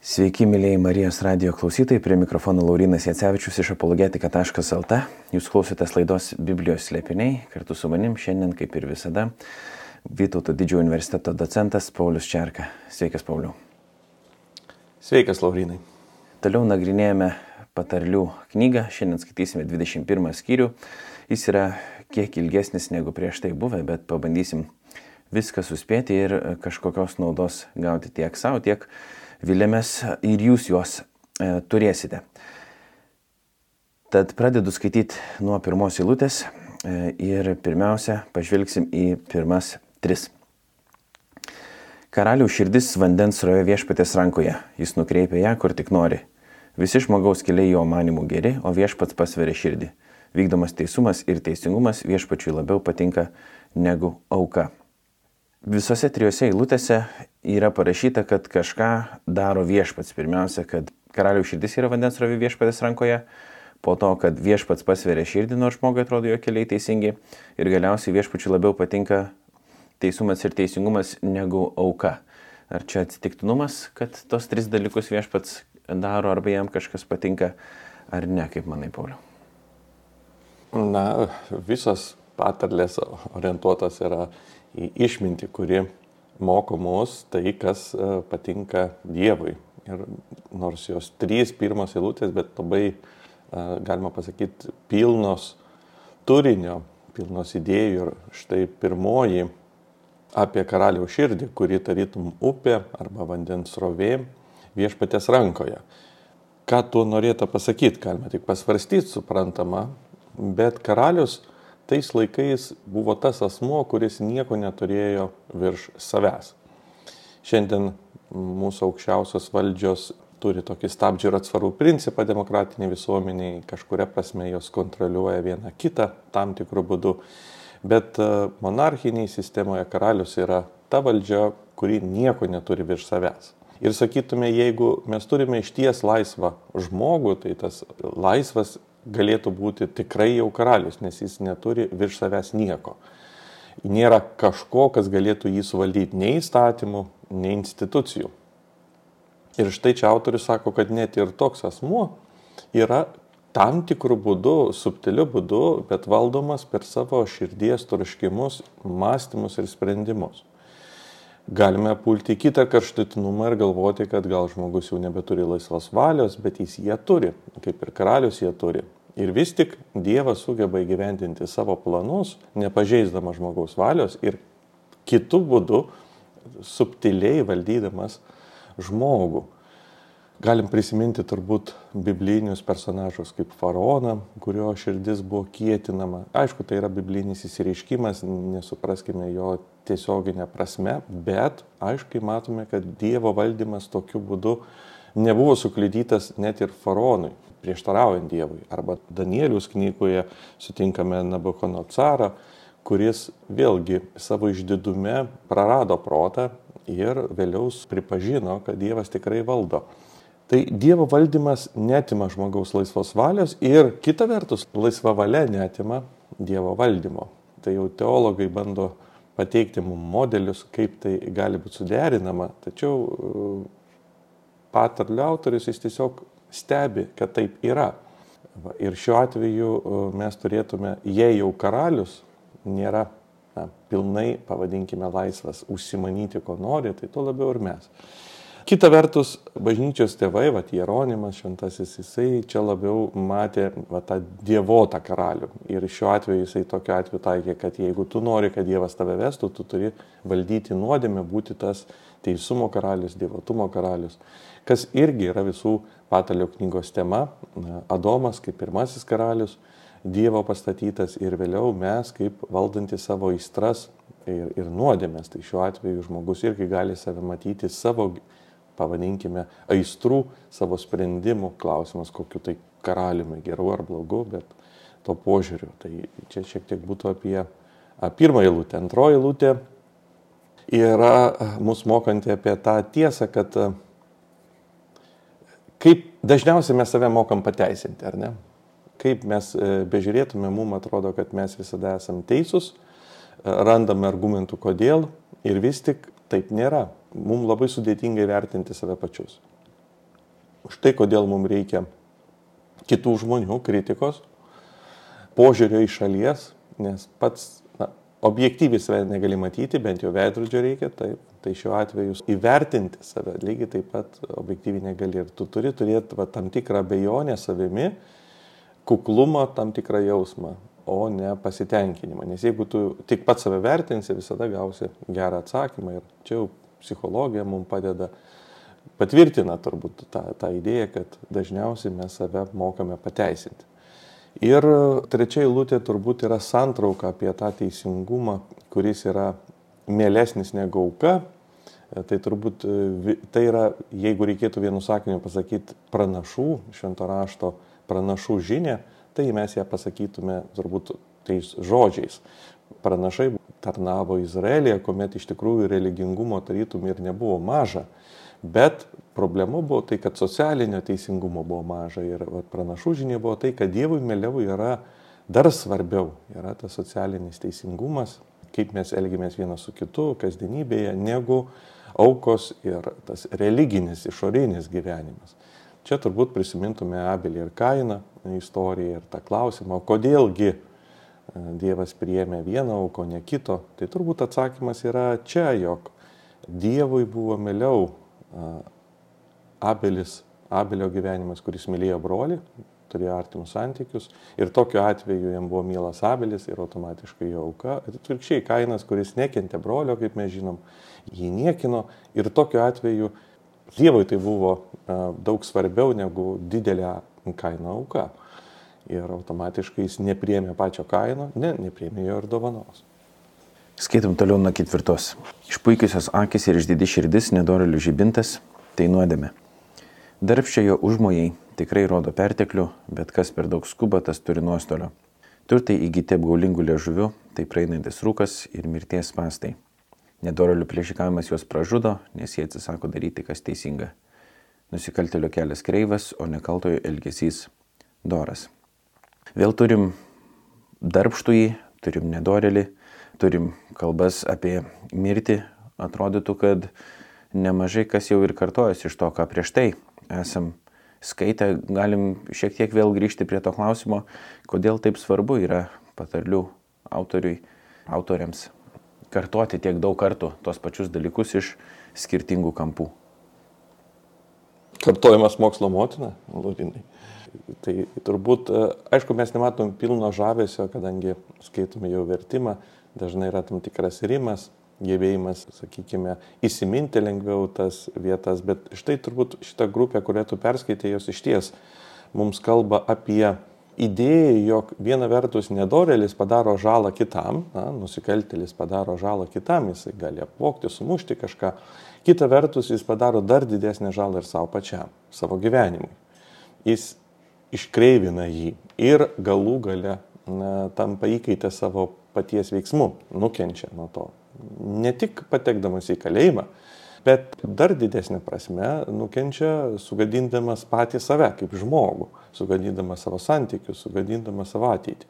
Sveiki, mėlyjei Marijos radio klausytojai, prie mikrofono Laurinas Jacevičius iš apologetika.lt. Jūs klausotės laidos Biblijos slėpiniai, kartu su manim šiandien, kaip ir visada, Vytauto didžiojo universiteto docentas Paulius Čerka. Sveikas, Pauliu. Sveikas, Laurinai. Toliau nagrinėjame patarlių knygą, šiandien skaitysime 21 skyrių. Jis yra kiek ilgesnis negu prieš tai buvę, bet pabandysim viską suspėti ir kažkokios naudos gauti tiek savo, tiek vilėmės ir jūs juos e, turėsite. Tad pradedu skaityti nuo pirmos eilutės e, ir pirmiausia pažvelgsim į pirmas tris. Karaliaus širdis vandens rojo viešpatės rankoje, jis nukreipia ją, kur tik nori. Visi žmogaus keliai jo manimų geri, o viešpats pasveria širdį. Vykdomas teisumas ir teisingumas viešpačiui labiau patinka negu auka. Visose trijose eilutėse yra parašyta, kad kažką daro viešpats. Pirmiausia, kad karaliaus širdis yra vandens ravi viešpatės rankoje, po to, kad viešpats pasveria širdį, nors žmogui atrodo jo keliai teisingi ir galiausiai viešpačiui labiau patinka teisumas ir teisingumas negu auka. Ar čia atsitiktinumas, kad tos tris dalykus viešpats daro, arba jam kažkas patinka, ar ne, kaip manai, Pauliau? Na, visas patarlės orientuotas yra į išmintį, kuri moko mus tai, kas e, patinka Dievui. Ir nors jos trys pirmos eilutės, bet labai, e, galima pasakyti, pilnos turinio, pilnos idėjų. Ir štai pirmoji apie karaliaus širdį, kuri tarytum upė arba vandens rovė viešpatės rankoje. Ką tuo norėtų pasakyti, galima tik pasvarstyti, suprantama, bet karalius tais laikais buvo tas asmo, kuris nieko neturėjo virš savęs. Šiandien mūsų aukščiausios valdžios turi tokį stabdžių ir atsvarų principą demokratiniai visuomeniai, kažkuria prasme jos kontroliuoja vieną kitą tam tikrų būdų, bet e, monarchiniai sistemoje karalius yra ta valdžia, kuri nieko neturi virš savęs. Ir sakytume, jeigu mes turime išties laisvą žmogų, tai tas laisvas galėtų būti tikrai jau karalius, nes jis neturi virš savęs nieko. Nėra kažko, kas galėtų jį suvaldyti nei įstatymų, nei institucijų. Ir štai čia autorius sako, kad net ir toks asmuo yra tam tikrų būdų, subtiliu būdu, bet valdomas per savo širdies troškimus, mąstymus ir sprendimus galime pulti kitą karštutinumą ir galvoti, kad gal žmogus jau nebeturi laisvos valios, bet jis jie turi, kaip ir karalius jie turi. Ir vis tik Dievas sugeba įgyvendinti savo planus, nepažeisdama žmogaus valios ir kitų būdų subtiliai valdydamas žmogų. Galim prisiminti turbūt biblinius personažus kaip faraoną, kurio širdis buvo kietinama. Aišku, tai yra biblinis įsireiškimas, nesupraskime jo tiesioginę prasme, bet aiškiai matome, kad Dievo valdymas tokiu būdu nebuvo suklydytas net ir faraonui, prieštaraujant Dievui. Arba Danielius knygoje sutinkame Nabukonocarą, kuris vėlgi savo išdidume prarado protą ir vėliau pripažino, kad Dievas tikrai valdo. Tai Dievo valdymas netima žmogaus laisvos valios ir kita vertus laisva valia netima Dievo valdymo. Tai jau teologai bando pateikti mums modelius, kaip tai gali būti suderinama, tačiau uh, patarlio autorius jis tiesiog stebi, kad taip yra. Ir šiuo atveju uh, mes turėtume, jei jau karalius nėra na, pilnai, pavadinkime, laisvas užsimanyti, ko nori, tai tuo labiau ir mes. Kita vertus, bažnyčios tėvai, va, Jeronimas šventasis, jisai čia labiau matė va, tą dievotą karalių. Ir šiuo atveju jisai tokiu atveju taikė, kad jeigu tu nori, kad Dievas tave vestų, tu turi valdyti nuodėmę, būti tas teisumo karalius, dievotumo karalius. Kas irgi yra visų patalio knygos tema. Adomas kaip pirmasis karalius, Dievo pastatytas ir vėliau mes kaip valdantis savo įstras ir, ir nuodėmės. Tai šiuo atveju žmogus irgi gali save matyti savo pavadinkime, aistrų, savo sprendimų klausimas, kokiu tai karaliumi, geru ar blogu, bet to požiūriu. Tai čia šiek tiek būtų apie pirmą eilutę. Antroji eilutė yra mūsų mokanti apie tą tiesą, kad kaip dažniausiai mes save mokam pateisinti, ar ne? Kaip mes e, bežiūrėtume, mums atrodo, kad mes visada esame teisūs, randame argumentų kodėl ir vis tik taip nėra mums labai sudėtingai vertinti save pačius. Štai kodėl mums reikia kitų žmonių kritikos, požiūrio iš šalies, nes pats objektyviai save negali matyti, bent jau veidrodžio reikia, taip, tai šiuo atveju įvertinti save lygiai taip pat objektyviai negali. Ir tu turi turėti va, tam tikrą abejonę savimi, kuklumą, tam tikrą jausmą, o ne pasitenkinimą. Nes jeigu tu tik pats save vertinsi, visada gausi gerą atsakymą. Ir čia jau psichologija mums padeda, patvirtina turbūt tą, tą idėją, kad dažniausiai mes save mokame pateisinti. Ir trečia eilutė turbūt yra santrauka apie tą teisingumą, kuris yra mielesnis negu auka. Tai turbūt tai yra, jeigu reikėtų vienu sakiniu pasakyti pranašų, švento rašto pranašų žinę, tai mes ją pasakytume turbūt tais žodžiais. Pranašai tarnavo Izraelėje, kuomet iš tikrųjų religingumo tarytum ir nebuvo maža. Bet problema buvo tai, kad socialinio teisingumo buvo maža ir va, pranašų žinia buvo tai, kad Dievui mėliau yra dar svarbiau, yra tas socialinis teisingumas, kaip mes elgiamės vienas su kitu kasdienybėje, negu aukos ir tas religinis išorinis gyvenimas. Čia turbūt prisimintume Abelį ir Kainą istoriją ir tą klausimą, kodėlgi e, Dievas priėmė vieną auką, ne kito. Tai turbūt atsakymas yra čia, jog Dievui buvo mėliau e, Abelis, Abelio gyvenimas, kuris mylėjo brolį, turėjo artimus santykius ir tokiu atveju jam buvo mielas Abelis ir automatiškai jo auka. Ir atvirkščiai Kainas, kuris nekentė brolio, kaip mes žinom, jį niekino ir tokiu atveju Dievui tai buvo daug svarbiau negu didelė kaina auka. Ir automatiškai jis nepriemė pačio kaino, ne, nepriemė jo ir dovanos. Skaitom toliau nuo ketvirtos. Išpuikiusios akis ir išdidi širdis, nedorelių žibintas, tai nuodėme. Darbščiojo užmojai tikrai rodo perteklių, bet kas per daug skuba, tas turi nuostolio. Turtai įgyti apgaulingų liežuvių, tai praeinantis rūkas ir mirties pastai. Nedorelių plėšikavimas juos pražudo, nes jie atsisako daryti, kas teisinga. Nusikaltelio kelias kreivas, o nekaltojo elgesys doras. Vėl turim darbštųjį, turim nedorelį, turim kalbas apie mirtį. Atrodytų, kad nemažai kas jau ir kartojasi iš to, ką prieš tai esam skaitę. Galim šiek tiek vėl grįžti prie to klausimo, kodėl taip svarbu yra patarlių autoriui, autoriams kartoti tiek daug kartų tos pačius dalykus iš skirtingų kampų. Kartojimas mokslo motina, Laurinai. Tai turbūt, aišku, mes nematom pilno žavesio, kadangi skaitome jau vertimą, dažnai yra tam tikras rimas, gebėjimas, sakykime, įsiminti lengviau tas vietas, bet štai turbūt šitą grupę, kurią tu perskaitė, jos iš ties mums kalba apie idėja, jog viena vertus nedorelis padaro žalą kitam, na, nusikaltelis padaro žalą kitam, jisai gali apvokti, sumušti kažką, kita vertus jis padaro dar didesnę žalą ir savo pačiam, savo gyvenimui. Jis iškreivina jį ir galų gale na, tampa įkaitę savo paties veiksmų, nukenčia nuo to. Ne tik patekdamas į kalėjimą, bet dar didesnė prasme nukenčia sugadindamas patį save kaip žmogų, sugadindamas savo santykius, sugadindamas savo ateitį.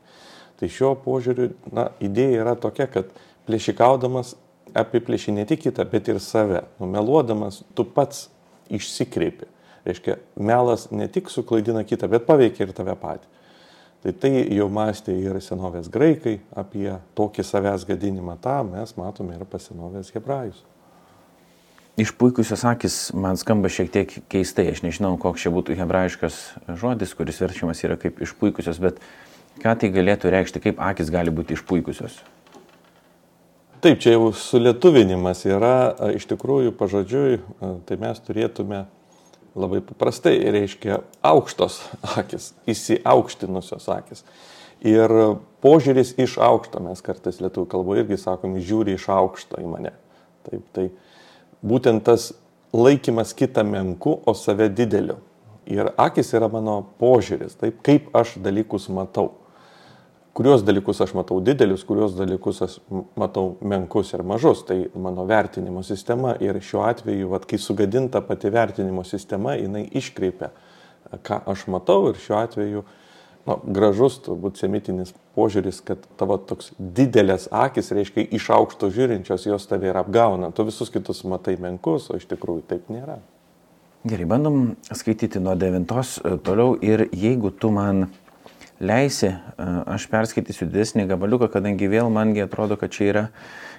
Tai šiuo požiūriu, na, idėja yra tokia, kad plėšikaudamas apiplėši ne tik kitą, bet ir save. Numeluodamas, tu pats išsikreipi. Reiškia, melas ne tik suklaidina kitą, bet paveikia ir tave patį. Tai tai jau mąstė ir senovės graikai apie tokį savęs gadinimą, tą mes matome ir pas senovės hebrajus. Išpuikusios akis man skamba šiek tiek keistai, aš nežinau, koks čia būtų hebrajiškas žodis, kuris verčiamas yra kaip išpuikusios, bet ką tai galėtų reikšti, kaip akis gali būti išpuikusios? Taip, čia jau sulietuvinimas yra iš tikrųjų pažodžiui, tai mes turėtume labai paprastai, reiškia aukštos akis, įsiaukštinusios akis. Ir požiūris iš aukšto, mes kartais lietuvių kalboje irgi sakom, žiūri iš aukšto į mane. Taip, tai būtent tas laikymas kitą menku, o save dideliu. Ir akis yra mano požiūris, taip kaip aš dalykus matau. Kuriuos dalykus aš matau didelius, kuriuos dalykus aš matau menkus ir mažus. Tai mano vertinimo sistema ir šiuo atveju, vat, kai sugadinta pati vertinimo sistema, jinai iškreipia, ką aš matau ir šiuo atveju nu, gražus, turbūt semitinis požiūris, kad tavo toks didelės akis, reiškia, iš aukšto žiūrinčios jos tave ir apgauna. Tu visus kitus matai menkus, o iš tikrųjų taip nėra. Gerai, bandom skaityti nuo devintos e, toliau ir jeigu tu man leisi, aš perskaitysiu didesnį gabaliuką, kadangi vėl mangi atrodo, kad čia yra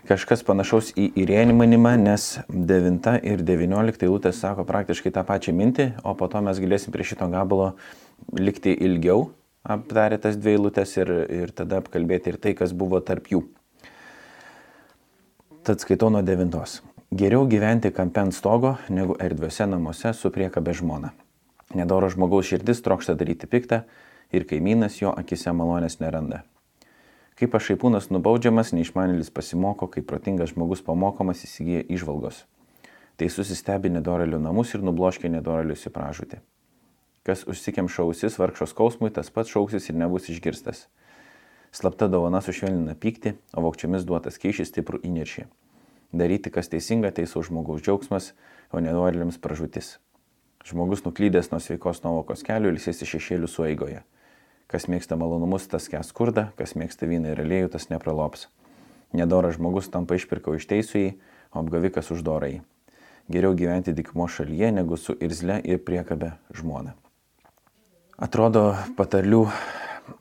kažkas panašaus į įrėnimanimą, nes 9 ir 19 eilutės sako praktiškai tą pačią mintį, o po to mes galėsim prie šito gabalo likti ilgiau, aptarę tas dvi eilutės ir, ir tada apkalbėti ir tai, kas buvo tarp jų. Tad skaitau nuo 9. Geriau gyventi kampe ant stogo, negu erdviuose namuose su priekabe žmona. Nedoro žmogaus širdis trokšta daryti piktą ir kaimynas jo akise malonės neranda. Kaip pašaipūnas nubaudžiamas, neišmanėlis pasimoko, kaip protingas žmogus pamokomas įsigyja išvalgos. Tai susistebi nedorelių namus ir nubloškia nedorelių įsipražūti. Kas užsikiam šausis vargšos skausmui, tas pats šauksis ir nebus išgirstas. Slapta dovana sušvelnina pyktį, o vokčiomis duotas keišis stiprų įniršį. Daryti, kas teisinga, teisų žmogaus džiaugsmas, o nedorėliams pražūtis. Žmogus nuklydęs nuo sveikos nuovokos kelių ilsėsi šešėlių sueigoje. Kas mėgsta malonumus, tas kes skurda, kas mėgsta vyną ir aliejų, tas nepralops. Nedoras žmogus tampa išpirkau iš teisųjį, o apgavikas uždorai. Geriau gyventi dikmo šalyje, negu su irzle ir priekabe žmona. Atrodo, patarlių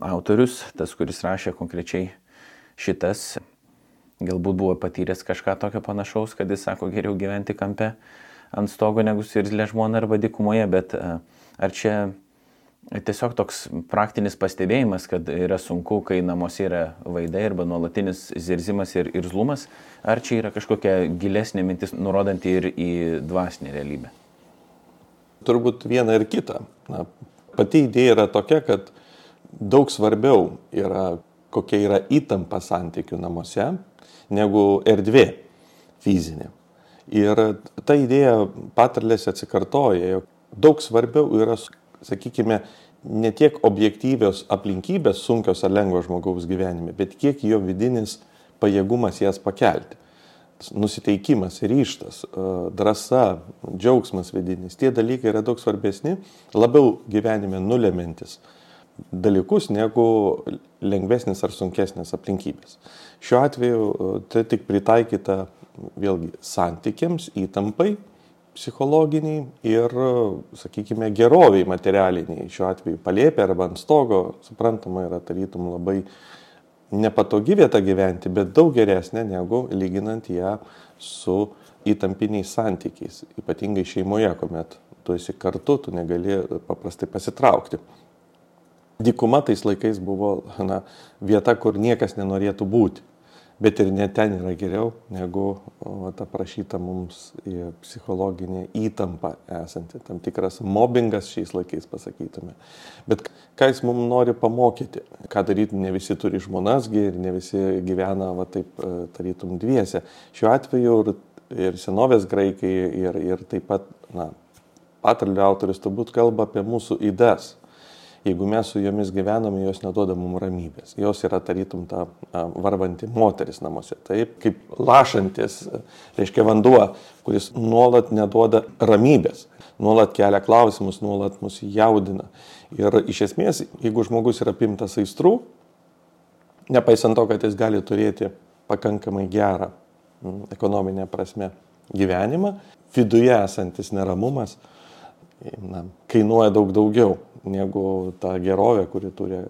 autorius, tas, kuris rašė konkrečiai šitas galbūt buvo patyręs kažką tokio panašaus, kad jis sako geriau gyventi kampe ant stogo negu sirzlė žmona arba dikumoje, bet ar čia tiesiog toks praktinis pastebėjimas, kad yra sunku, kai namuose yra vaidai arba nuolatinis zirzimas ir irzlumas, ar čia yra kažkokia gilesnė mintis, nurodanti ir į dvasinę realybę? Turbūt viena ir kita. Na, pati idėja yra tokia, kad daug svarbiau yra, kokia yra įtampa santykių namuose, negu erdvė fizinė. Ir ta idėja patarlėse atsikartoja, jog daug svarbiau yra, sakykime, ne tiek objektyvios aplinkybės sunkios ar lengvos žmogaus gyvenime, bet kiek jo vidinis pajėgumas jas pakelti. Nusiteikimas, ryštas, drąsa, džiaugsmas vidinis, tie dalykai yra daug svarbesni, labiau gyvenime nulemintis dalykus negu lengvesnės ar sunkesnės aplinkybės. Šiuo atveju e, tai tik pritaikyta vėlgi santykiams, įtampai psichologiniai ir, sakykime, geroviai materialiniai. Šiuo atveju palėpė arba ant stogo, suprantama, yra tarytum labai nepatogi vieta gyventi, bet daug geresnė negu lyginant ją su įtampiniais santykiais, ypatingai šeimoje, kuomet tu esi kartu, tu negali paprastai pasitraukti. Dykuma tais laikais buvo na, vieta, kur niekas nenorėtų būti. Bet ir net ten yra geriau negu ta prašyta mums psichologinė įtampa esanti, tam tikras mobbingas šiais laikais pasakytume. Bet ką jis mums nori pamokyti, ką daryti, ne visi turi žmonasgi ir ne visi gyvena va taip e, tarytum dviese. Šiuo atveju ir, ir senovės graikai ir, ir taip pat, na, patarlių autoris turbūt kalba apie mūsų įdas jeigu mes su jomis gyvename, jos neduoda mums ramybės. Jos yra tarytum ta varvanti moteris namuose. Taip, kaip lašantis, reiškia vanduo, kuris nuolat neduoda ramybės, nuolat kelia klausimus, nuolat mus jaudina. Ir iš esmės, jeigu žmogus yra pimtas aistrų, nepaisant to, kad jis gali turėti pakankamai gerą ekonominę prasme gyvenimą, viduje esantis neramumas na, kainuoja daug daugiau negu ta gerovė, kuri turi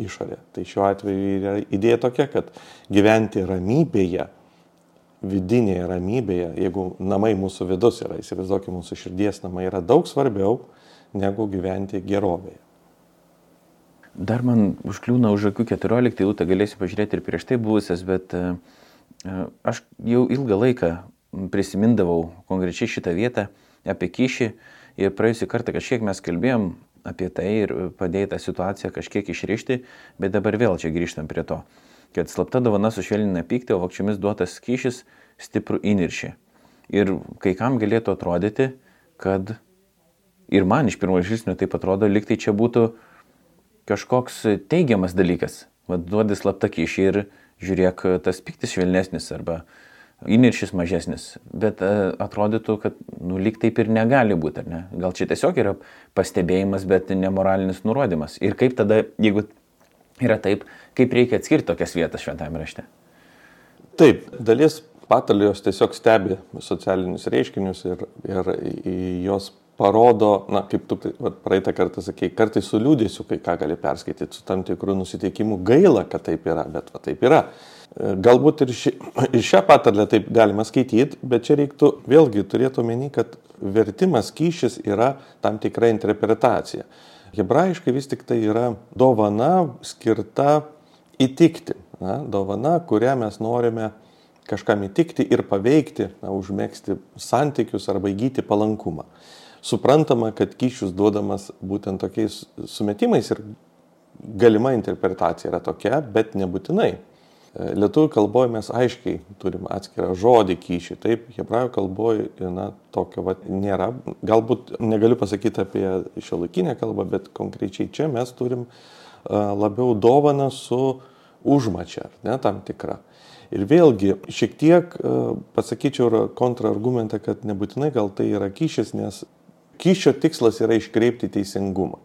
išorė. Tai šiuo atveju yra idėja tokia, kad gyventi ramybėje, vidinėje ramybėje, jeigu namai mūsų vidus yra, įsivaizduokime, mūsų širdies namai yra daug svarbiau negu gyventi gerovėje. Dar man užkliūna už akių 14 eilutę, galėsiu pažiūrėti ir prieš tai buvusias, bet e, e, aš jau ilgą laiką prisimindavau konkrečiai šitą vietą apie kyšį ir praėjusį kartą kažkiek mes kalbėjom apie tai ir padėjai tą situaciją kažkiek išrišti, bet dabar vėl čia grįžtam prie to, kad slapta dovana sušvelnina pyktį, o vakčiomis duotas kyšis stiprų įniršį. Ir kai kam galėtų atrodyti, kad ir man iš pirmo žvilgsnio taip atrodo, liktai čia būtų kažkoks teigiamas dalykas. Vad duodi slapta kyšį ir žiūrėk, tas piktis švelnesnis arba įniršis mažesnis, bet e, atrodytų, kad nu, lyg taip ir negali būti, ar ne? Gal čia tiesiog yra pastebėjimas, bet nemoralinis nurodymas. Ir kaip tada, jeigu yra taip, kaip reikia atskirti tokias vietas šventame rašte? Taip, dalis patalijos tiesiog stebi socialinius reiškinius ir, ir jos parodo, na, kaip tu va, praeitą kartą sakei, kartais su liūdėsiu kai ką gali perskaityti, su tam tikrų nusiteikimu gaila, kad taip yra, bet va, taip yra. Galbūt ir, ši, ir šią patarlę taip galima skaityti, bet čia reiktų vėlgi turėti omeny, kad vertimas kyšis yra tam tikra interpretacija. Hebrajiškai vis tik tai yra dovana skirta įtikti. Na, dovana, kurią mes norime kažkam įtikti ir paveikti, na, užmėgsti santykius arba įgyti palankumą. Suprantama, kad kyšius duodamas būtent tokiais sumetimais ir galima interpretacija yra tokia, bet nebūtinai. E, lietuvių kalboje mes aiškiai turim atskirą žodį kyšį, taip, hebrajų kalboje na, tokio vat, nėra. Galbūt negaliu pasakyti apie šio laikinę kalbą, bet konkrečiai čia mes turim uh, labiau dovaną su užmačia, ne tam tikra. Ir vėlgi, šiek tiek uh, pasakyčiau kontrargumentą, kad nebūtinai gal tai yra kyšis, nes kyšio tikslas yra iškreipti teisingumą.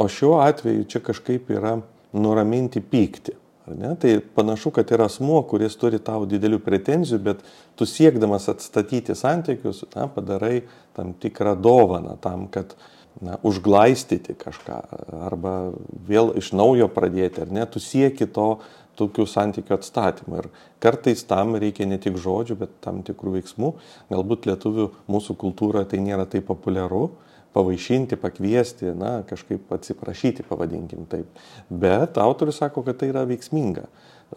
O šiuo atveju čia kažkaip yra nuraminti pyktį. Tai panašu, kad yra asmuo, kuris turi tau didelių pretenzijų, bet tu siekdamas atstatyti santykius, na, padarai tam tikrą dovaną tam, kad na, užglaistyti kažką arba vėl iš naujo pradėti, ar ne, tu sieki to tokių santykių atstatymą. Ir kartais tam reikia ne tik žodžių, bet tam tikrų veiksmų. Galbūt lietuvių mūsų kultūroje tai nėra taip populiaru, pavaišinti, pakviesti, na, kažkaip atsiprašyti, pavadinkim taip. Bet autorius sako, kad tai yra veiksminga.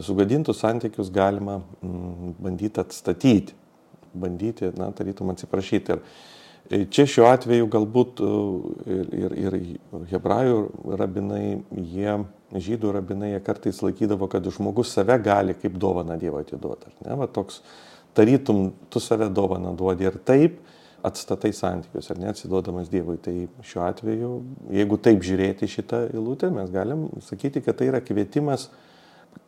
Sugadintus santykius galima mm, bandyti atstatyti, bandyti, na, tarytum atsiprašyti. Ir e, čia šiuo atveju galbūt e, ir, ir, ir hebrajų rabinai, jie, žydų rabinai, jie kartais laikydavo, kad žmogus save gali kaip dovana Dievo atiduoti. Ne, va toks, tarytum, tu save dovana duodi ir taip atstatai santykius ar neatsiduodamas Dievui. Tai šiuo atveju, jeigu taip žiūrėti šitą eilutę, mes galim sakyti, kad tai yra kvietimas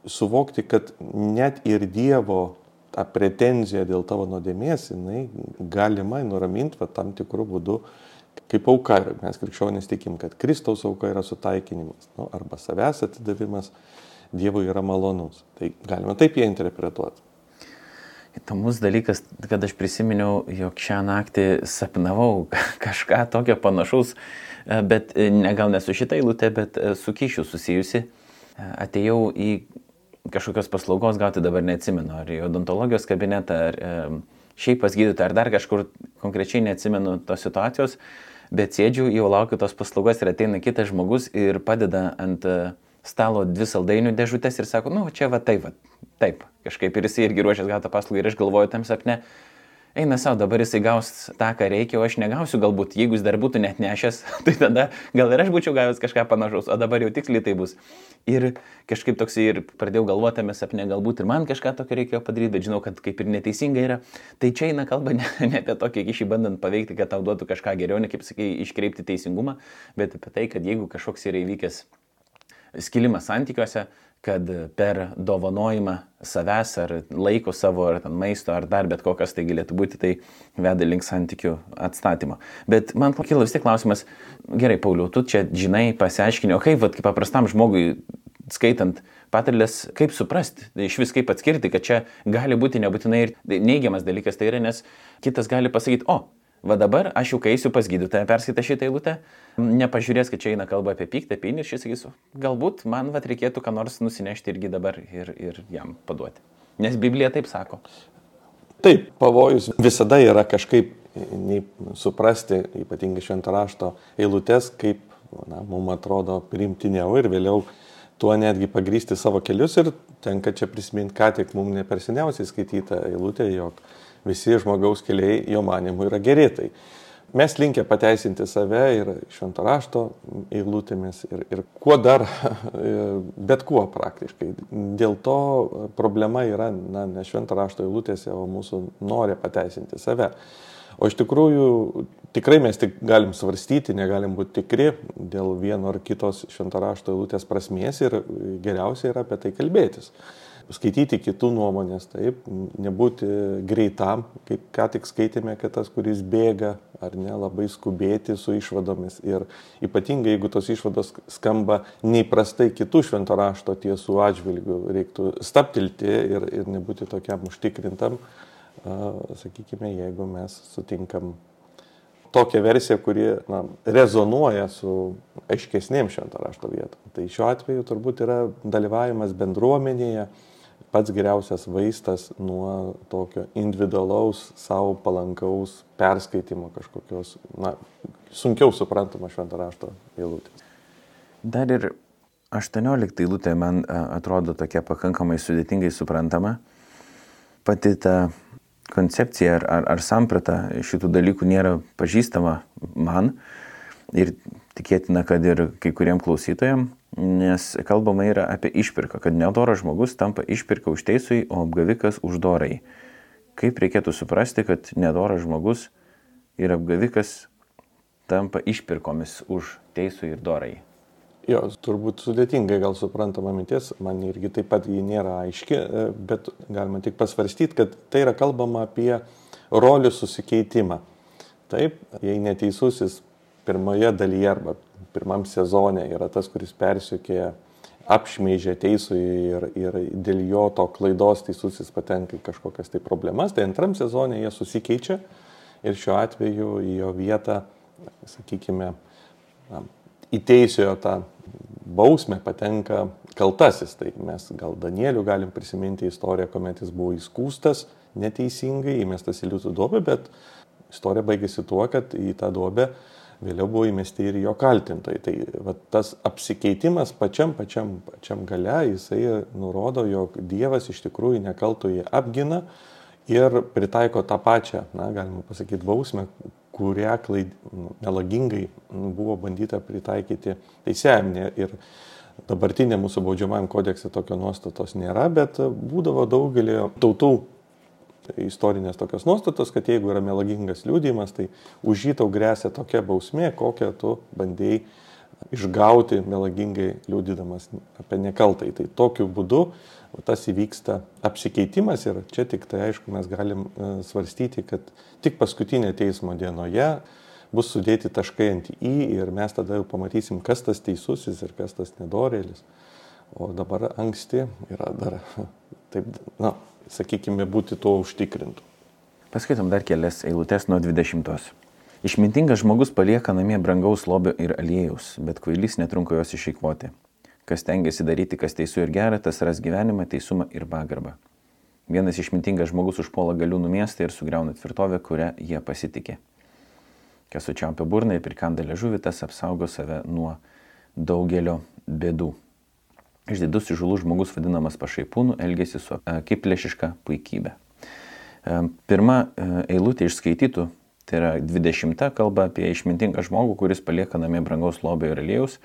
suvokti, kad net ir Dievo ta pretenzija dėl tavo nuodėmės, jinai galima nuraminti va, tam tikrų būdų kaip auka. Mes krikščionys tikim, kad Kristaus auka yra sutaikinimas nu, arba savęs atidavimas Dievui yra malonus. Tai galima taip ją interpretuoti. Įdomus dalykas, kad aš prisiminiau, jog šią naktį sapnavau kažką tokio panašaus, e, bet e, ne gal ne su šitą eilutę, bet e, su kyšiu susijusi. Atėjau į kažkokios paslaugos gauti, dabar neatsimenu, ar į odontologijos kabinetą, ar šiaip pas gydytoją, ar dar kažkur konkrečiai neatsimenu tos situacijos, bet sėdžiu, jau laukiu tos paslaugos ir ateina kitas žmogus ir padeda ant stalo dvi saldainių dėžutės ir sako, nu, čia va taip, va, Taip, kažkaip ir jisai irgi ruošęs gauti paslaugą ir aš galvoju tam sapne, eina savo, dabar jisai gaus tą, ką reikia, o aš negausiu galbūt, jeigu jis dar būtų net nešęs, tai tada gal ir aš būčiau gavęs kažką panašaus, o dabar jau tiksliai tai bus. Ir kažkaip toks ir pradėjau galvoti tame sapne, galbūt ir man kažką tokio reikėjo padaryti, bet žinau, kad kaip ir neteisinga yra. Tai čia eina kalba ne, ne apie tokį kišį bandant paveikti, kad tau duotų kažką geriau, ne kaip sakai, iškreipti teisingumą, bet apie tai, kad jeigu kažkoks yra įvykęs skilimas santykiuose, kad per dovanojimą savęs ar laiko savo, ar maisto, ar dar bet kokias tai galėtų būti, tai veda link santykių atstatymo. Bet man kilo vis tiek klausimas, gerai, Pauliau, tu čia žinai, pasiaiškini, o kaip, vat, kaip paprastam žmogui skaitant patarlės, kaip suprasti, iš vis kaip atskirti, kad čia gali būti nebūtinai ir neigiamas dalykas tai yra, nes kitas gali pasakyti, o, va dabar aš jau kai eisiu pas gydytoją perskaitę šitą eilutę, nepažiūrės, kad čia eina kalba apie pyktį, apie įniršį, sakysiu, galbūt man vat, reikėtų ką nors nusinešti irgi dabar ir, ir jam paduoti. Nes Biblija taip sako. Taip, pavojus visada yra kažkaip suprasti, ypatingai šventą rašto eilutes, kaip na, mums atrodo primtiniau ir vėliau tuo netgi pagrysti savo kelius ir tenka čia prisiminti, ką tik mums ne per seniausiai skaitytą eilutę, jog visi žmogaus keliai jo manimu yra gerėtai mes linkę pateisinti save ir švento rašto eilutėmis ir, ir kuo dar, bet kuo praktiškai. Dėl to problema yra na, ne švento rašto eilutėse, o mūsų nori pateisinti save. O iš tikrųjų tikrai mes tik galim svarstyti, negalim būti tikri dėl vieno ar kitos švento rašto eilutės prasmės ir geriausia yra apie tai kalbėtis skaityti kitų nuomonės, taip, nebūti greitam, kaip ką tik skaitėme, kad tas, kuris bėga ar ne, labai skubėti su išvadomis. Ir ypatingai, jeigu tos išvados skamba neįprastai kitų švento rašto tiesų atžvilgių, reiktų staptilti ir, ir nebūti tokiam užtikrintam, sakykime, jeigu mes sutinkam tokią versiją, kuri na, rezonuoja su aiškesnėm šventą rašto vietom. Tai šiuo atveju turbūt yra dalyvavimas bendruomenėje pats geriausias vaistas nuo tokio individualaus, savo palankaus perskaitimo kažkokios, na, sunkiau suprantamo šventą rašto eilutės. Dar ir 18 eilutė man atrodo tokia pakankamai sudėtingai suprantama. Pati ta koncepcija ar, ar, ar samprata šitų dalykų nėra pažįstama man ir tikėtina, kad ir kai kuriem klausytojams, nes kalbama yra apie išpirką, kad nedoras žmogus tampa išpirka už teisui, o apgavikas už dorai. Kaip reikėtų suprasti, kad nedoras žmogus ir apgavikas tampa išpirkomis už teisų ir dorai. Jo, turbūt sudėtingai gal suprantama mintis, man irgi taip pat ji nėra aiški, e, bet galima tik pasvarstyti, kad tai yra kalbama apie rolių susikeitimą. Taip, jei neteisusis pirmoje dalyje arba pirmam sezone yra tas, kuris persiekė, apšmeižė teisų ir, ir dėl jo to klaidos teisusis patenka į kažkokias tai problemas, tai antram sezone jie susikeičia ir šiuo atveju į jo vietą sakykime, na, įteisėjo tą bausmę patenka kaltasis. Tai mes gal Danielių galim prisiminti istoriją, kuomet jis buvo įskūstas neteisingai, įmestas į liūtų duobę, bet istorija baigėsi tuo, kad į tą duobę vėliau buvo įmesti ir jo kaltintojai. Tai va, tas apsikeitimas pačiam, pačiam, pačiam gale, jisai nurodo, jog Dievas iš tikrųjų nekaltojai apgina ir pritaiko tą pačią, na, galima pasakyti, bausmę, kurią klaid, melagingai buvo bandyta pritaikyti teisėjam. Ir dabartinė mūsų baudžiamajam kodekse tokio nuostatos nėra, bet būdavo daugelį tautų istorinės tokios nuostatos, kad jeigu yra melagingas liūdėjimas, tai už jį tau grėsia tokia bausmė, kokią tu bandėjai išgauti melagingai liūdydamas apie nekaltai. Tai tokiu būdu tas įvyksta apsikeitimas ir čia tik tai aišku mes galim e, svarstyti, kad tik paskutinė teismo dienoje bus sudėti taškai ant į ir mes tada jau pamatysim, kas tas teisusis ir kas tas nedorėlis. O dabar anksti yra dar, taip, na, sakykime, būti tuo užtikrintų. Paskaitom dar kelias eilutes nuo 20. Išmintingas žmogus palieka namie brangaus lobio ir aliejus, bet kvailys netrunka jos išeikvoti. Kas tengiasi daryti, kas teisų ir gera, tas ras gyvenimą, teisumą ir pagarbą. Vienas išmintingas žmogus užpuola galiūnų miestą ir sugriauna tvirtovę, kurią jie pasitikė. Kas sučiaupia burną ir prikanda liežuvį, tas apsaugo save nuo daugelio bėdų. Išdidus įžulų žmogus vadinamas pašaipūnų elgesi su akiplėšiška puikybė. E, pirma e, eilutė išskaitytų, tai yra 20 kalba apie išmintingą žmogų, kuris palieka namie brangaus lobio ir aliejus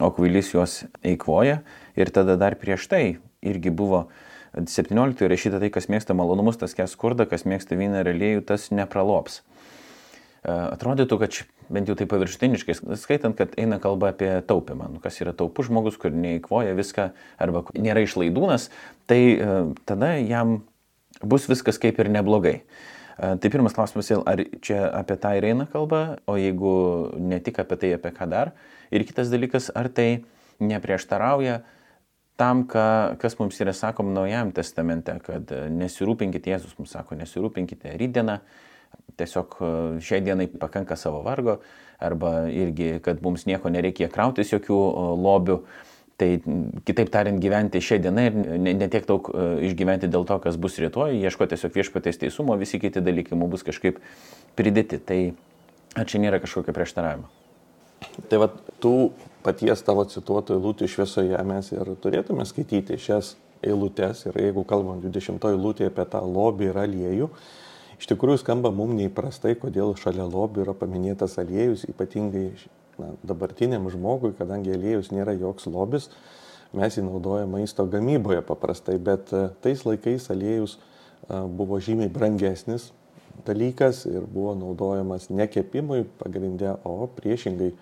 o kvailys juos eikvoja. Ir tada dar prieš tai irgi buvo 17 rašyta tai, kas mėgsta malonumus, tas kes skurda, kas mėgsta vyną ir aliejų, tas nepralops. E, atrodytų, kad bent jau tai paviršutiniškai, skaitant, kad eina kalba apie taupimą. Nu, kas yra taupus žmogus, kur neįkvoja viską arba nėra išlaidūnas, tai e, tada jam bus viskas kaip ir neblogai. E, tai pirmas klausimas, ar čia apie tą ir eina kalba, o jeigu ne tik apie tai, apie ką dar. Ir kitas dalykas, ar tai neprieštarauja tam, ką, kas mums yra sakoma Naujajam testamente, kad nesirūpinkite, Jėzus mums sako, nesirūpinkite rydieną, tiesiog e, šiai dienai pakanka savo vargo, arba irgi, kad mums nieko nereikia krautis jokių e, lobių. Tai kitaip tariant, gyventi šią dieną ir netiek daug e, išgyventi dėl to, kas bus rytoj, ieškoti tiesiog viešpatės teisumo, visi kiti dalykai mums bus kažkaip pridėti. Tai ar čia nėra kažkokio prieštaravimo? Tai va, tų paties tavo cituotų eilutė šviesoje mes ir turėtume skaityti šias eilutes ir jeigu kalbam 20 eilutė apie tą lobį ir aliejų, iš tikrųjų skamba mums neįprastai, kodėl šalia lobį yra paminėtas aliejus, ypatingai na, dabartiniam žmogui, kadangi aliejus nėra joks lobis, mes jį naudojame maisto gamyboje paprastai, bet e, tais laikais aliejus e, buvo žymiai brangesnis dalykas ir buvo naudojamas ne kepimui pagrindė, o priešingai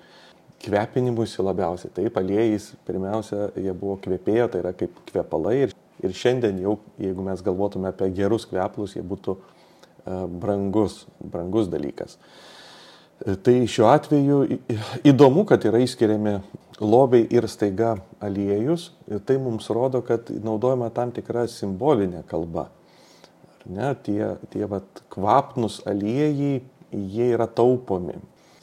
kvepinimuisi labiausiai. Taip, aliejais pirmiausia, jie buvo kvepėjo, tai yra kaip kvepalai. Ir, ir šiandien jau, jeigu mes galvotume apie gerus kvepalus, jie būtų uh, brangus, brangus dalykas. E, tai šiuo atveju įdomu, kad yra įskiriami lobiai ir staiga aliejus. Ir tai mums rodo, kad naudojama tam tikra simbolinė kalba. Ne, tie tie vat, kvapnus aliejai jie yra taupomi.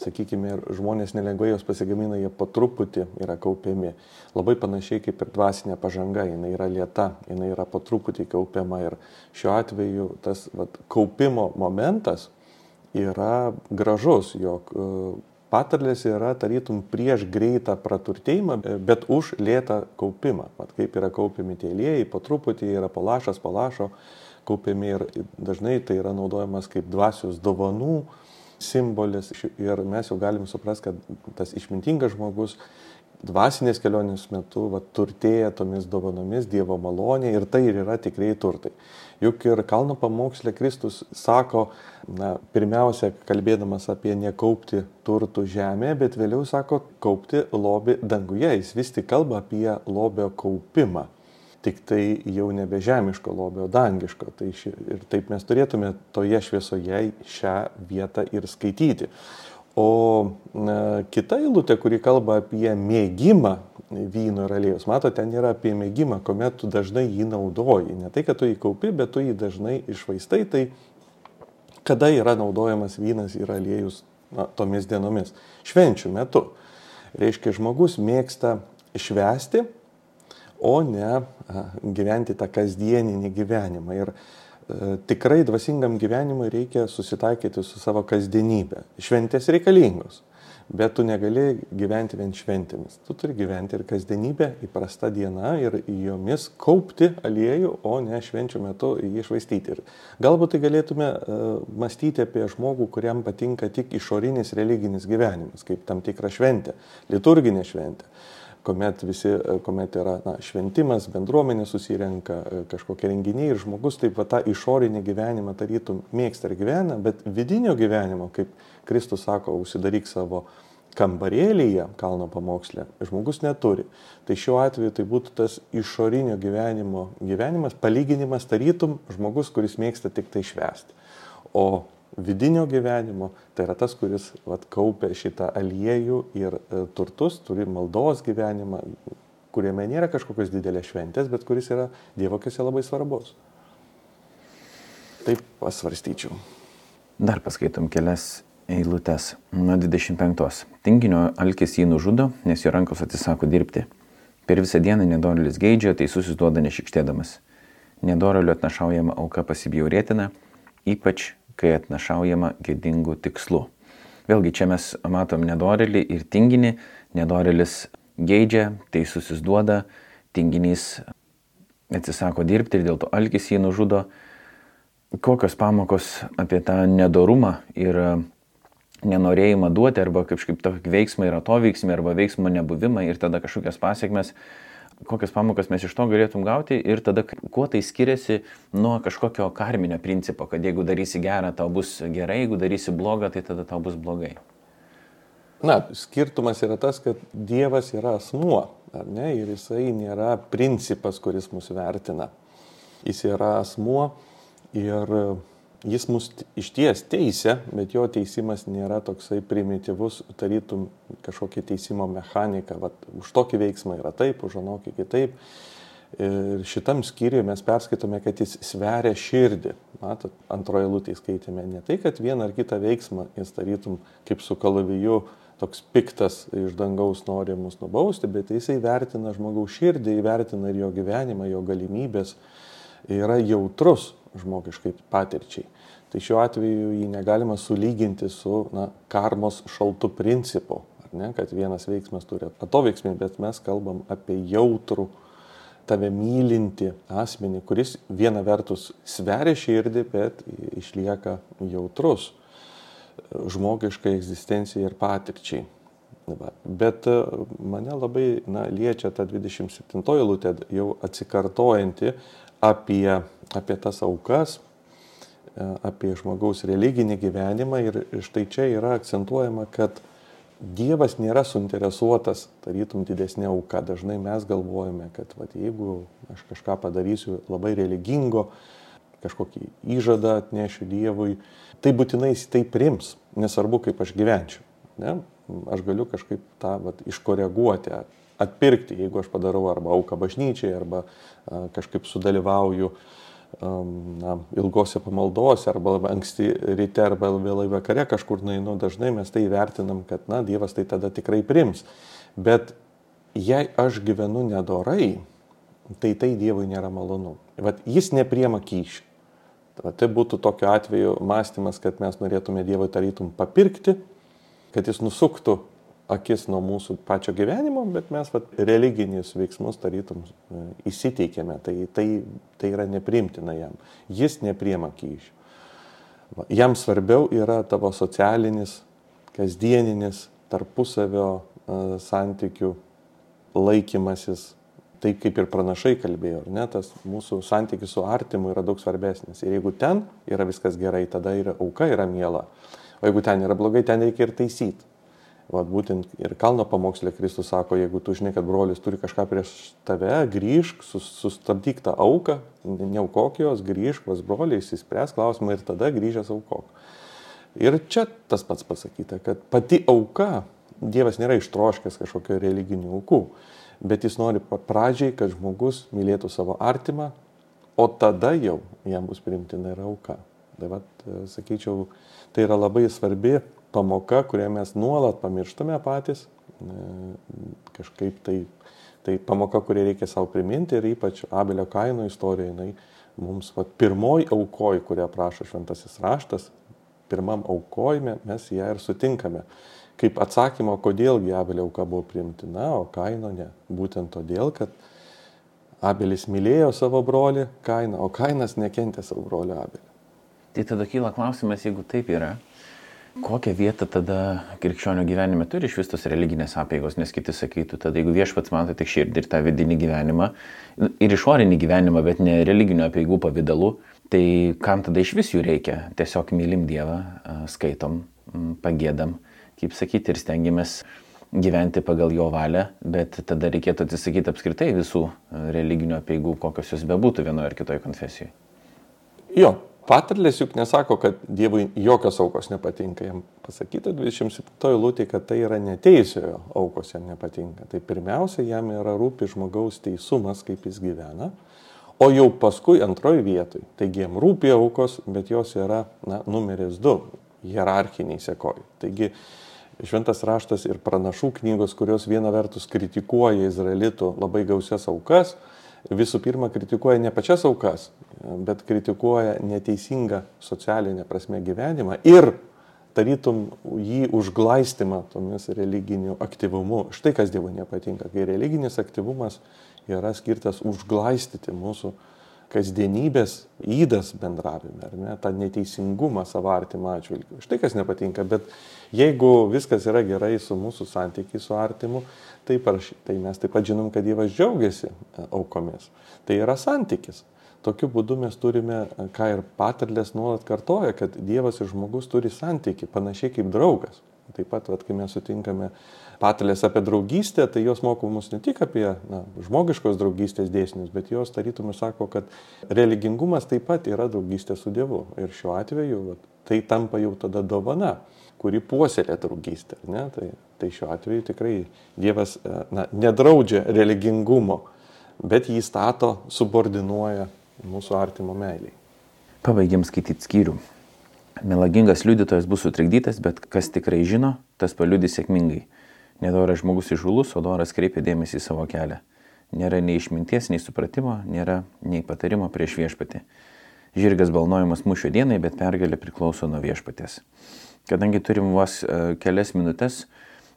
Sakykime, ir žmonės nelengvai jos pasigamina, jie po truputį yra kaupiami. Labai panašiai kaip ir dvasinė pažanga, jinai yra lieta, jinai yra po truputį kaupiama. Ir šiuo atveju tas vat, kaupimo momentas yra gražus, jog patarlės yra tarytum prieš greitą praturtėjimą, bet už lėtą kaupimą. Mat, kaip yra kaupiami tie aliejai, po truputį yra palašas, palašo kaupiami ir dažnai tai yra naudojamas kaip dvasios dovanų simbolis ir mes jau galim suprasti, kad tas išmintingas žmogus dvasinės kelionės metu va, turtėja tomis dovanomis Dievo malonė ir tai ir yra tikrai turtai. Juk ir kalno pamokslė Kristus sako, na, pirmiausia, kalbėdamas apie nekaupti turtų žemėje, bet vėliau sako kaupti lobį danguje. Jis vis tik kalba apie lobio kaupimą. Tik tai jau nebe žemiško lobio, dangiško. Tai ši, ir taip mes turėtume toje šviesoje šią vietą ir skaityti. O na, kita eilutė, kuri kalba apie mėgimą vyno ir aliejus, mato, ten yra apie mėgimą, kuomet tu dažnai jį naudoji. Ne tai, kad tu jį kaupi, bet tu jį dažnai išvaistai. Tai kada yra naudojamas vynas ir aliejus na, tomis dienomis? Švenčių metu. Reiškia, žmogus mėgsta švesti, o ne gyventi tą kasdieninį gyvenimą. Ir E, tikrai dvasingam gyvenimui reikia susitaikyti su savo kasdienybė. Šventės reikalingos, bet tu negali gyventi vien šventėmis. Tu turi gyventi ir kasdienybę, įprasta diena ir jomis kaupti aliejų, o ne švenčių metu jį išvaistyti. Ir galbūt tai galėtume uh, mąstyti apie žmogų, kuriam patinka tik išorinis religinis gyvenimas, kaip tam tikra šventė, liturginė šventė kuomet visi, kuomet yra na, šventimas, bendruomenė susirenka, e, kažkokie renginiai ir žmogus taip va tą išorinį gyvenimą tarytum mėgsta ir gyvena, bet vidinio gyvenimo, kaip Kristus sako, užsidaryk savo kambarėlyje, kalno pamokslė, žmogus neturi. Tai šiuo atveju tai būtų tas išorinio gyvenimo gyvenimas, palyginimas tarytum žmogus, kuris mėgsta tik tai švęsti. O vidinio gyvenimo, tai yra tas, kuris vat, kaupia šitą aliejų ir e, turtus, turi maldos gyvenimą, kuriame nėra kažkokios didelės šventės, bet kuris yra dievokėse labai svarbus. Taip pasvarstyčiau. Dar paskaitom kelias eilutes. Nuo 25. Tinginio alkis jį nužudo, nes jo rankos atsisako dirbti. Per visą dieną nedorelis geidžia, tai susiduoda nešikštėdamas. Nedorelio atnašaujama auka pasibjaurėtina, ypač kai atnašaujama gėdingų tikslų. Vėlgi čia mes matom nedorelį ir tinginį, nedorelis geidžia, teisusis duoda, tinginys atsisako dirbti ir dėl to alkis jį nužudo. Kokios pamokos apie tą nedorumą ir nenorėjimą duoti arba kažkaip tokį veiksmą ir atoveiksmį arba veiksmo nebuvimą ir tada kažkokias pasiekmes kokias pamokas mes iš to galėtum gauti ir tada kuo tai skiriasi nuo kažkokio karminio principo, kad jeigu darysi gerą, tau bus gerai, jeigu darysi blogą, tai tada tau bus blogai. Na, skirtumas yra tas, kad Dievas yra asmuo, ar ne, ir jisai nėra principas, kuris mus vertina. Jis yra asmuo ir jis mus iš ties teisė, bet jo teisimas nėra toksai primityvus, tarytum kažkokia teisimo mechanika, Vat, už tokį veiksmą yra taip, už anokį kitaip. Ir šitam skyriui mes perskaitome, kad jis sveria širdį. Matot, antroje lūtėje skaitėme ne tai, kad vieną ar kitą veiksmą jis tarytum kaip su kalaviju toks piktas iš dangaus nori mus nubausti, bet jisai vertina žmogaus širdį, įvertina ir jo gyvenimą, jo galimybės, yra jautrus žmogiškai patirčiai. Tai šiuo atveju jį negalima sulyginti su na, karmos šaltų principu, ne, kad vienas veiksmas turi atoveiksmį, bet mes kalbam apie jautrų, tave mylinti asmenį, kuris viena vertus sveria širdį, bet išlieka jautrus žmogiškai egzistencijai ir patirčiai. Va. Bet e, mane labai na, liečia ta 27 lūtė jau atsikartojanti apie, apie tas aukas, apie žmogaus religinį gyvenimą ir štai čia yra akcentuojama, kad Dievas nėra suinteresuotas, tarytum, didesnė auka. Dažnai mes galvojame, kad vat, jeigu aš kažką padarysiu labai religingo, kažkokį įžadą atnešiu Dievui, tai būtinai jis tai prims, nesvarbu, kaip aš gyvenčiau. Ne? Aš galiu kažkaip tą vat, iškoreguoti, atpirkti, jeigu aš padarau arba auką bažnyčiai, arba a, kažkaip sudalyvauju na, ilgose pamaldose, arba anksti ryte, arba vėlai vakare kažkur nueinu, dažnai mes tai vertinam, kad, na, Dievas tai tada tikrai prims. Bet jei aš gyvenu nedorai, tai tai Dievui nėra malonu. Vat jis nepriema kyšį. Tai būtų tokiu atveju mąstymas, kad mes norėtume Dievui tarytum papirkti, kad jis nusuktų akis nuo mūsų pačio gyvenimo, bet mes vat, religinius veiksmus tarytum e, įsiteikėme, tai, tai, tai yra neprimtina jam. Jis nepriema kyšių. Jam svarbiau yra tavo socialinis, kasdieninis, tarpusavio uh, santykių laikymasis, taip kaip ir pranašai kalbėjo, ar ne, tas mūsų santykis su artimu yra daug svarbesnis. Ir jeigu ten yra viskas gerai, tada ir auka yra miela. O jeigu ten yra blogai, ten reikia ir taisyti. Vat būtent ir kalno pamokslė Kristus sako, jeigu tu žinai, kad brolis turi kažką prieš tave, grįžk, sustabdyk tą auką, neaukok jos, grįžk pas broliai, įsispręs klausimą ir tada grįžęs aukok. Ir čia tas pats pasakyta, kad pati auka, Dievas nėra ištroškęs kažkokio religinių aukų, bet jis nori pradžiai, kad žmogus mylėtų savo artimą, o tada jau jam bus primtina ir auka. Tai vad, sakyčiau, tai yra labai svarbi pamoka, kurią mes nuolat pamirštame patys, kažkaip tai, tai pamoka, kurią reikia savo priminti ir ypač Abelio kaino istorija, jinai mums va, pirmoji aukoji, kurią prašo šventasis raštas, pirmam aukojime mes ją ir sutinkame. Kaip atsakymą, kodėlgi Abelio auka buvo priimtina, o kaino ne. Būtent todėl, kad Abelis mylėjo savo brolį Kainą, o Kainas nekentė savo brolio Abelį. Tai tada kyla klausimas, jeigu taip yra, Kokią vietą tada krikščionio gyvenime turi iš vis tos religinės apėgos, nes kiti sakytų, tada jeigu viešpats mato tik širdį ir tą vidinį gyvenimą, ir išorinį gyvenimą, bet ne religinių apėgų pavydalu, tai kam tada iš vis jų reikia? Tiesiog mylim Dievą, skaitom, pagėdam, kaip sakyti, ir stengiamės gyventi pagal jo valią, bet tada reikėtų atsisakyti apskritai visų religinių apėgų, kokios jos bebūtų vienoje ar kitoje konfesijoje. Jo, Patarlės juk nesako, kad Dievui jokios aukos nepatinka. Jam pasakyta 27 lūtė, kad tai yra neteisiojo aukos jam nepatinka. Tai pirmiausia, jam yra rūpi žmogaus teisumas, kaip jis gyvena. O jau paskui antroji vietoj. Taigi jam rūpi aukos, bet jos yra na, numeris du hierarchiniai sekoj. Taigi šventas raštas ir pranašų knygos, kurios viena vertus kritikuoja izraelitų labai gausias aukas, visų pirma kritikuoja ne pačias aukas, bet kritikuoja neteisingą socialinę prasme gyvenimą ir tarytum jį užglaistimą tomis religiniu aktyvumu. Štai kas Dievui nepatinka, kai religinis aktyvumas yra skirtas užglaistyti mūsų kasdienybės įdas bendravime, ar ne, tą neteisingumą savo artimą atžvilgiu. Štai kas nepatinka, bet jeigu viskas yra gerai su mūsų santykiai su artimu, tai, paraš, tai mes taip pat žinom, kad Dievas džiaugiasi e, aukomis. Tai yra santykis. Tokiu būdu mes turime, e, ką ir patarlės nuolat kartoja, kad Dievas ir žmogus turi santyki, panašiai kaip draugas. Taip pat, vat, kai mes sutinkame patalės apie draugystę, tai jos moko mus ne tik apie na, žmogiškos draugystės dėsnius, bet jos tarytum ir sako, kad religingumas taip pat yra draugystė su Dievu. Ir šiuo atveju vat, tai tampa jau tada dovana, kuri puoselė draugystę. Ne? Tai, tai šiuo atveju tikrai Dievas na, nedraudžia religingumo, bet jį stato, subordinuoja mūsų artimo meiliai. Pabaigiam skaityti skyrių. Melagingas liudytojas bus sutrikdytas, bet kas tikrai žino, tas paliudys sėkmingai. Nedoras žmogus išžulus, o doras kreipia dėmesį į savo kelią. Nėra nei išminties, nei supratimo, nėra nei patarimo prieš viešpatį. Žirgas balnojimas mūšio dienai, bet pergalė priklauso nuo viešpatės. Kadangi turim vos uh, kelias minutės,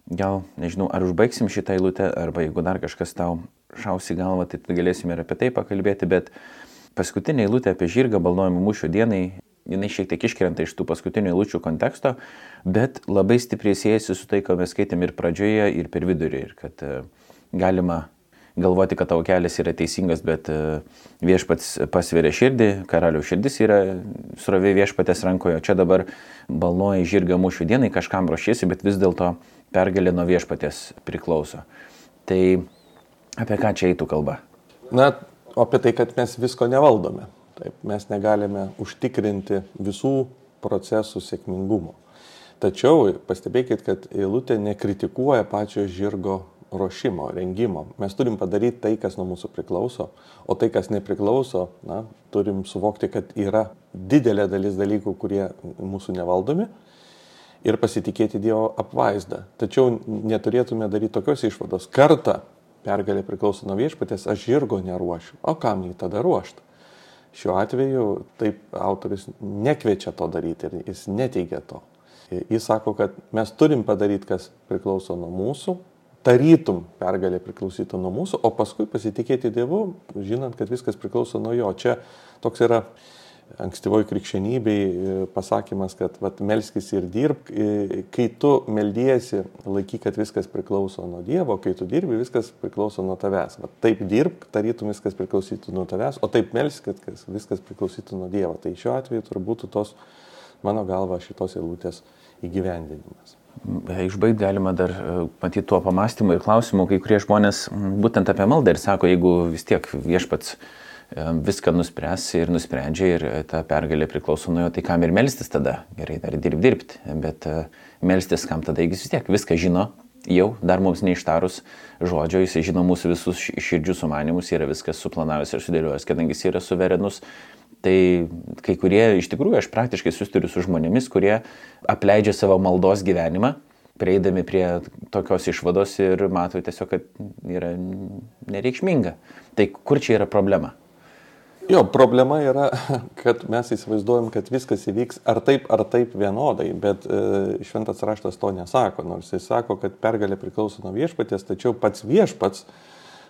gal nežinau, ar užbaigsim šitą eilutę, arba jeigu dar kažkas tau šausi galvą, tai galėsime ir apie tai pakalbėti, bet paskutinė eilutė apie žirgą balnojimo mūšio dienai jinai šiek tiek iškrenta iš tų paskutinių eilučių konteksto, bet labai stipriai siejasi su tai, ką mes skaitėm ir pradžioje, ir per vidurį. Ir kad e, galima galvoti, kad tavo kelias yra teisingas, bet e, viešpats pasveria širdį, karaliaus širdis yra srovė viešpatės rankoje, o čia dabar balnoji žirga mūšių dienai, kažkam ruošiesi, bet vis dėlto pergalė nuo viešpatės priklauso. Tai apie ką čia eitų kalba? Na, apie tai, kad mes visko nevaldome. Taip, mes negalime užtikrinti visų procesų sėkmingumo. Tačiau pastebėkit, kad eilutė nekritikuoja pačio žirgo ruošimo, rengimo. Mes turim padaryti tai, kas nuo mūsų priklauso, o tai, kas nepriklauso, na, turim suvokti, kad yra didelė dalis dalykų, kurie mūsų nevaldomi ir pasitikėti Dievo apvaizdą. Tačiau neturėtume daryti tokios išvados. Kartą pergalė priklauso nuo viešpatės, aš žirgo neruošiu. O kam jį tada ruošti? Šiuo atveju taip autoris nekviečia to daryti ir jis neteigia to. Jis sako, kad mes turim padaryti, kas priklauso nuo mūsų, tarytum pergalė priklausytų nuo mūsų, o paskui pasitikėti Dievu, žinant, kad viskas priklauso nuo jo. Čia toks yra ankstyvoji krikščionybei pasakymas, kad vat, melskis ir dirbk, e, kai tu meldiesi, laikyk, kad viskas priklauso nuo Dievo, kai tu dirbi, viskas priklauso nuo tavęs. Vat, taip dirbk, tarytum viskas priklausytų nuo tavęs, o taip melskis, kad viskas priklausytų nuo Dievo. Tai šiuo atveju turbūt tos, mano galva, šitos eilutės įgyvendinimas. Išbaigti galima dar e, matyti tuo pamastymu ir klausimu, kai kurie žmonės būtent apie maldą ir sako, jeigu vis tiek viešpats e, viską nuspręs ir nusprendžia ir ta pergalė priklauso nuo jo, tai kam ir melstis tada? Gerai, dar dirb, dirbti, bet e, melstis kam tada, jis vis tiek viską žino, jau dar mums neištarus žodžio, jis žino mūsų visus širdžių sumanimus, yra viskas suplanavęs ir sudėliojęs, kadangi jis yra suverenus, Tai kai kurie, iš tikrųjų, aš praktiškai susituriu su žmonėmis, kurie apleidžia savo maldos gyvenimą, prieidami prie tokios išvados ir mato tiesiog, kad yra nereikšminga. Tai kur čia yra problema? Jo, problema yra, kad mes įsivaizduojam, kad viskas įvyks ar taip, ar taip vienodai, bet e, šventas raštas to nesako, nors jis sako, kad pergalė priklauso nuo viešpaties, tačiau pats viešpats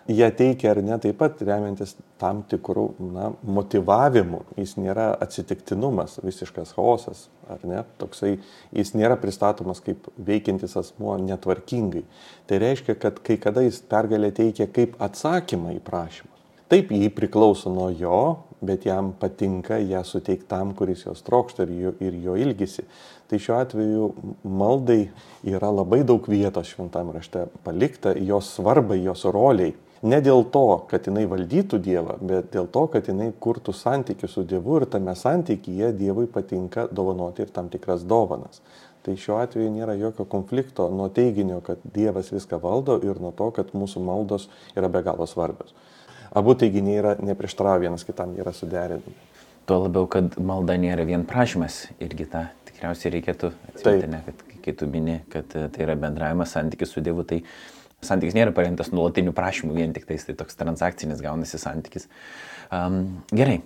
jie teikia ar ne taip pat remiantis tam tikrų na, motivavimų. Jis nėra atsitiktinumas, visiškas chaosas, ar ne? Toksai, jis nėra pristatomas kaip veikiantis asmuo netvarkingai. Tai reiškia, kad kai kada jis pergalę teikia kaip atsakymą į prašymą. Taip, jį priklauso nuo jo, bet jam patinka ją suteikti tam, kuris jos trokšta ir jo, ir jo ilgisi. Tai šiuo atveju maldai yra labai daug vietos šventam rašte palikta, jos svarbai, jos roliai Ne dėl to, kad jinai valdytų Dievą, bet dėl to, kad jinai kurtų santykių su Dievu ir tame santykyje Dievui patinka dovanoti ir tam tikras dovanas. Tai šiuo atveju nėra jokio konflikto nuo teiginio, kad Dievas viską valdo ir nuo to, kad mūsų maldos yra be galo svarbios. Abu teiginiai yra neprieštarauja vienas kitam, yra suderinami. Tuo labiau, kad malda nėra vien prašymas irgi tą tikriausiai reikėtų atsiminti, ne, kad kai tu mini, kad tai yra bendravimas, santykis su Dievu, tai Santykis nėra paremtas nuolatiniu prašymu vien tik tais, tai toks transakcinis gaunasi santykis. Um, gerai,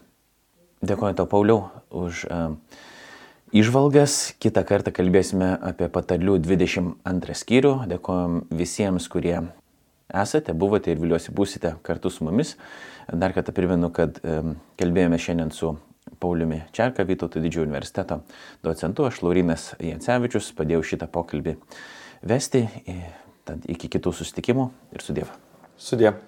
dėkoju tau, Pauliau, už um, išvalgas. Kitą kartą kalbėsime apie patarlių 22 skyrių. Dėkojom visiems, kurie esate, buvote ir viliuosi būsite kartu su mumis. Dar kartą primenu, kad kalbėjome šiandien su Pauliumi Čerka, Vytauto didžiojo universiteto docentu, aš Laurinas Jancevičius, padėjau šitą pokalbį vesti. Tad iki kitų susitikimų ir sudėv. Sudėv.